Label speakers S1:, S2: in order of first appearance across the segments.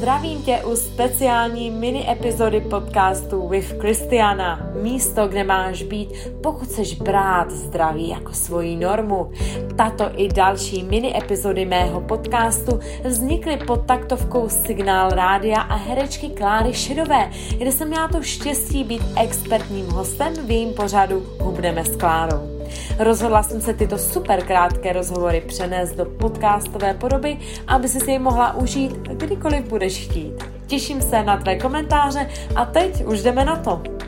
S1: Zdravím tě u speciální mini epizody podcastu With Christiana. Místo, kde máš být, pokud chceš brát zdraví jako svoji normu. Tato i další mini epizody mého podcastu vznikly pod taktovkou Signál Rádia a herečky Kláry Šidové, kde jsem měla to štěstí být expertním hostem v jejím pořadu Hubneme s Klárou. Rozhodla jsem se tyto super krátké rozhovory přenést do podcastové podoby, aby si je mohla užít kdykoliv budeš chtít. Těším se na tvé komentáře a teď už jdeme na to.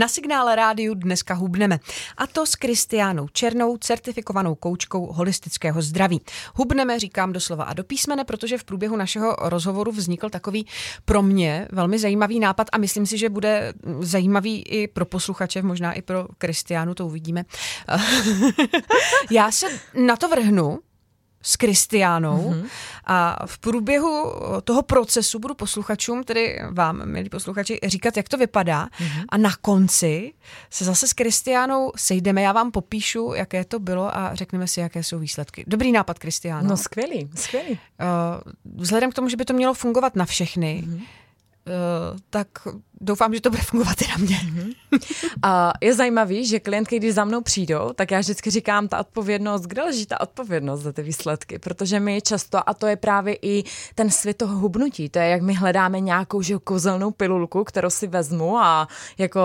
S2: Na signále rádiu dneska hubneme. A to s Kristiánou Černou, certifikovanou koučkou holistického zdraví. Hubneme, říkám doslova a do písmene, protože v průběhu našeho rozhovoru vznikl takový pro mě velmi zajímavý nápad a myslím si, že bude zajímavý i pro posluchače, možná i pro Kristiánu, to uvidíme. Já se na to vrhnu, s Kristiánou mm-hmm. a v průběhu toho procesu budu posluchačům, tedy vám, milí posluchači, říkat, jak to vypadá mm-hmm. a na konci se zase s Kristiánou sejdeme, já vám popíšu, jaké to bylo a řekneme si, jaké jsou výsledky. Dobrý nápad, Kristiáno.
S3: No skvělý, skvělý. Uh,
S2: vzhledem k tomu, že by to mělo fungovat na všechny, mm-hmm Eh, tak doufám, že to bude fungovat i na mě.
S3: A je zajímavý, že klientky, když za mnou přijdou, tak já vždycky říkám, ta odpovědnost, kde leží ta odpovědnost za ty výsledky, protože my často, a to je právě i ten svět toho hubnutí, to je, jak my hledáme nějakou že, kouzelnou pilulku, kterou si vezmu a jako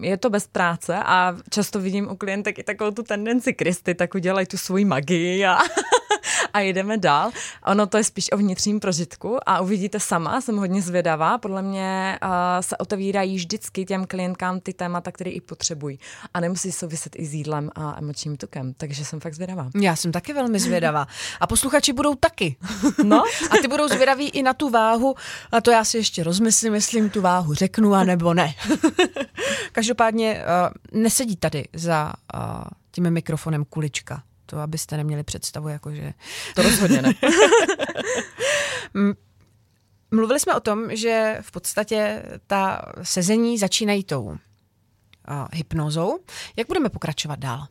S3: je to bez práce a často vidím u klientek i takovou tu tendenci Kristy, tak udělají tu svoji magii a a jedeme dál. Ono to je spíš o vnitřním prožitku a uvidíte sama, jsem hodně zvědavá. Podle mě uh, se otevírají vždycky těm klientkám ty témata, které i potřebují. A nemusí souviset i s jídlem a emočním tukem. Takže jsem fakt zvědavá.
S2: Já jsem taky velmi zvědavá. A posluchači budou taky. No? a ty budou zvědaví i na tu váhu. A to já si ještě rozmyslím, jestli tu váhu řeknu, a nebo ne. Každopádně uh, nesedí tady za uh, tím mikrofonem kulička. To abyste neměli představu, jakože...
S3: To rozhodně ne.
S2: Mluvili jsme o tom, že v podstatě ta sezení začínají tou uh, hypnozou. Jak budeme pokračovat dál?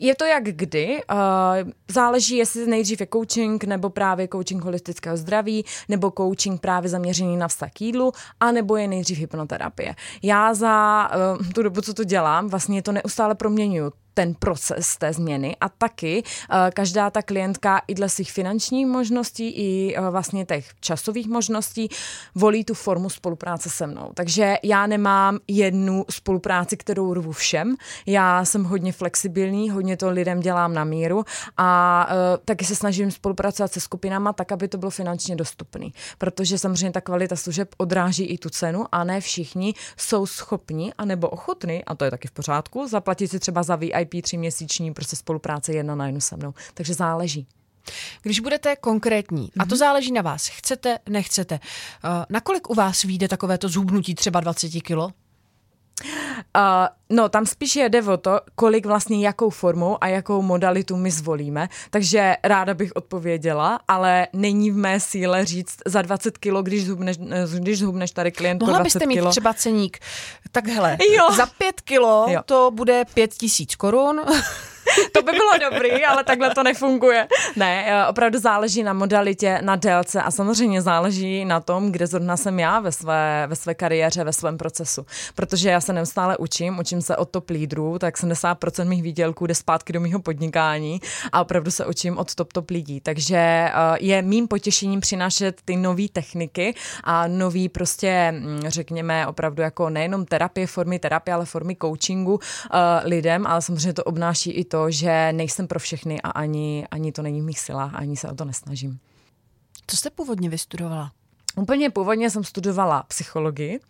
S3: Je to jak kdy. Uh, záleží, jestli nejdřív je coaching, nebo právě coaching holistického zdraví, nebo coaching právě zaměřený na vztah k jídlu, anebo je nejdřív hypnoterapie. Já za uh, tu dobu, co to dělám, vlastně to neustále proměňuju ten proces té změny a taky uh, každá ta klientka i dle svých finančních možností i uh, vlastně těch časových možností volí tu formu spolupráce se mnou. Takže já nemám jednu spolupráci, kterou rvu všem. Já jsem hodně flexibilní, hodně to lidem dělám na míru a uh, taky se snažím spolupracovat se skupinama tak, aby to bylo finančně dostupné. Protože samozřejmě ta kvalita služeb odráží i tu cenu a ne všichni jsou schopni anebo ochotni, a to je taky v pořádku, zaplatit si třeba za VIP VIP tříměsíční prostě spolupráce jedna na jednu se mnou. Takže záleží.
S2: Když budete konkrétní, a to mhm. záleží na vás, chcete, nechcete, uh, nakolik u vás vyjde takovéto zhubnutí třeba 20 kilo?
S3: Uh, no, tam spíš jde o to, kolik vlastně jakou formou a jakou modalitu my zvolíme, takže ráda bych odpověděla, ale není v mé síle říct za 20 kilo, když zhubneš, když zhubneš tady klient
S2: Mohla
S3: 20
S2: byste mít
S3: kilo.
S2: třeba ceník, takhle, jo. za 5 kilo jo. to bude 5 tisíc korun.
S3: To by bylo dobrý, ale takhle to nefunguje. Ne, eh, opravdu záleží na modalitě, na délce a samozřejmě záleží na tom, kde zrovna jsem já ve své, ve své kariéře, ve svém procesu. Protože já se neustále učím, učím se od top lídrů, tak 70% mých výdělků jde zpátky do mého podnikání a opravdu se učím od top top lidí. Takže eh, je mým potěšením přinášet ty nové techniky a nový prostě, mm, řekněme, opravdu jako nejenom terapie, formy terapie, ale formy coachingu uh, lidem, ale samozřejmě to obnáší i to, že nejsem pro všechny a ani, ani to není v mých silách, ani se o to nesnažím.
S2: Co jste původně vystudovala?
S3: Úplně původně jsem studovala psychologii,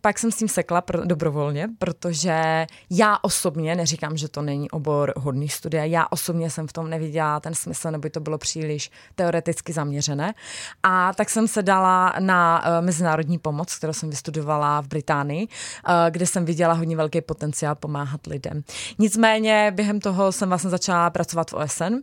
S3: pak jsem s tím sekla pro, dobrovolně, protože já osobně, neříkám, že to není obor hodný studia, já osobně jsem v tom neviděla ten smysl, nebo to bylo příliš teoreticky zaměřené. A tak jsem se dala na uh, mezinárodní pomoc, kterou jsem vystudovala v Británii, uh, kde jsem viděla hodně velký potenciál pomáhat lidem. Nicméně během toho jsem vlastně začala pracovat v OSN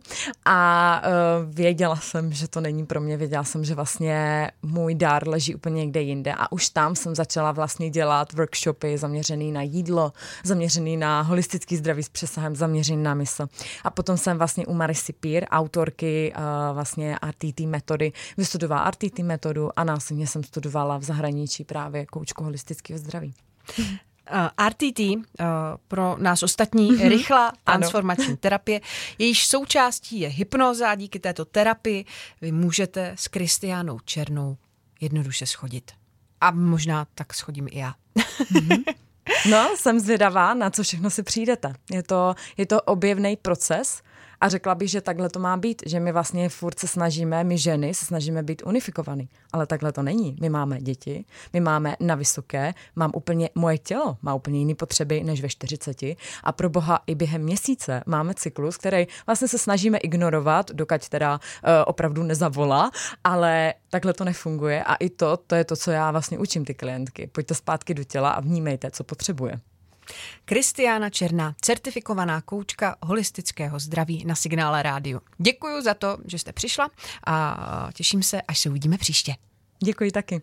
S3: a uh, věděla jsem, že to není pro mě, věděla jsem, že vlastně můj dar dar leží úplně někde jinde a už tam jsem začala vlastně dělat workshopy zaměřený na jídlo, zaměřený na holistický zdraví s přesahem, zaměřený na mysl. A potom jsem vlastně u Marisy Peer, autorky uh, vlastně RTT metody, vystudovala RTT metodu a následně jsem studovala v zahraničí právě koučku holistického zdraví.
S2: Uh, RTT, uh, pro nás ostatní, mm-hmm. rychlá transformační ano. terapie. Jejíž součástí je hypnoza a díky této terapii vy můžete s Kristiánou Černou jednoduše schodit. A možná tak schodím i já.
S3: Mm-hmm. No, jsem zvědavá, na co všechno si přijdete. Je to, je to objevný proces, a řekla bych, že takhle to má být, že my vlastně furt se snažíme, my ženy se snažíme být unifikovaný, ale takhle to není. My máme děti, my máme na vysoké, mám úplně, moje tělo má úplně jiné potřeby než ve 40 a pro boha i během měsíce máme cyklus, který vlastně se snažíme ignorovat, dokud teda uh, opravdu nezavolá, ale takhle to nefunguje a i to, to je to, co já vlastně učím ty klientky. Pojďte zpátky do těla a vnímejte, co potřebuje.
S2: Kristiána Černá, certifikovaná koučka holistického zdraví na Signále Rádiu. Děkuji za to, že jste přišla a těším se, až se uvidíme příště.
S3: Děkuji taky.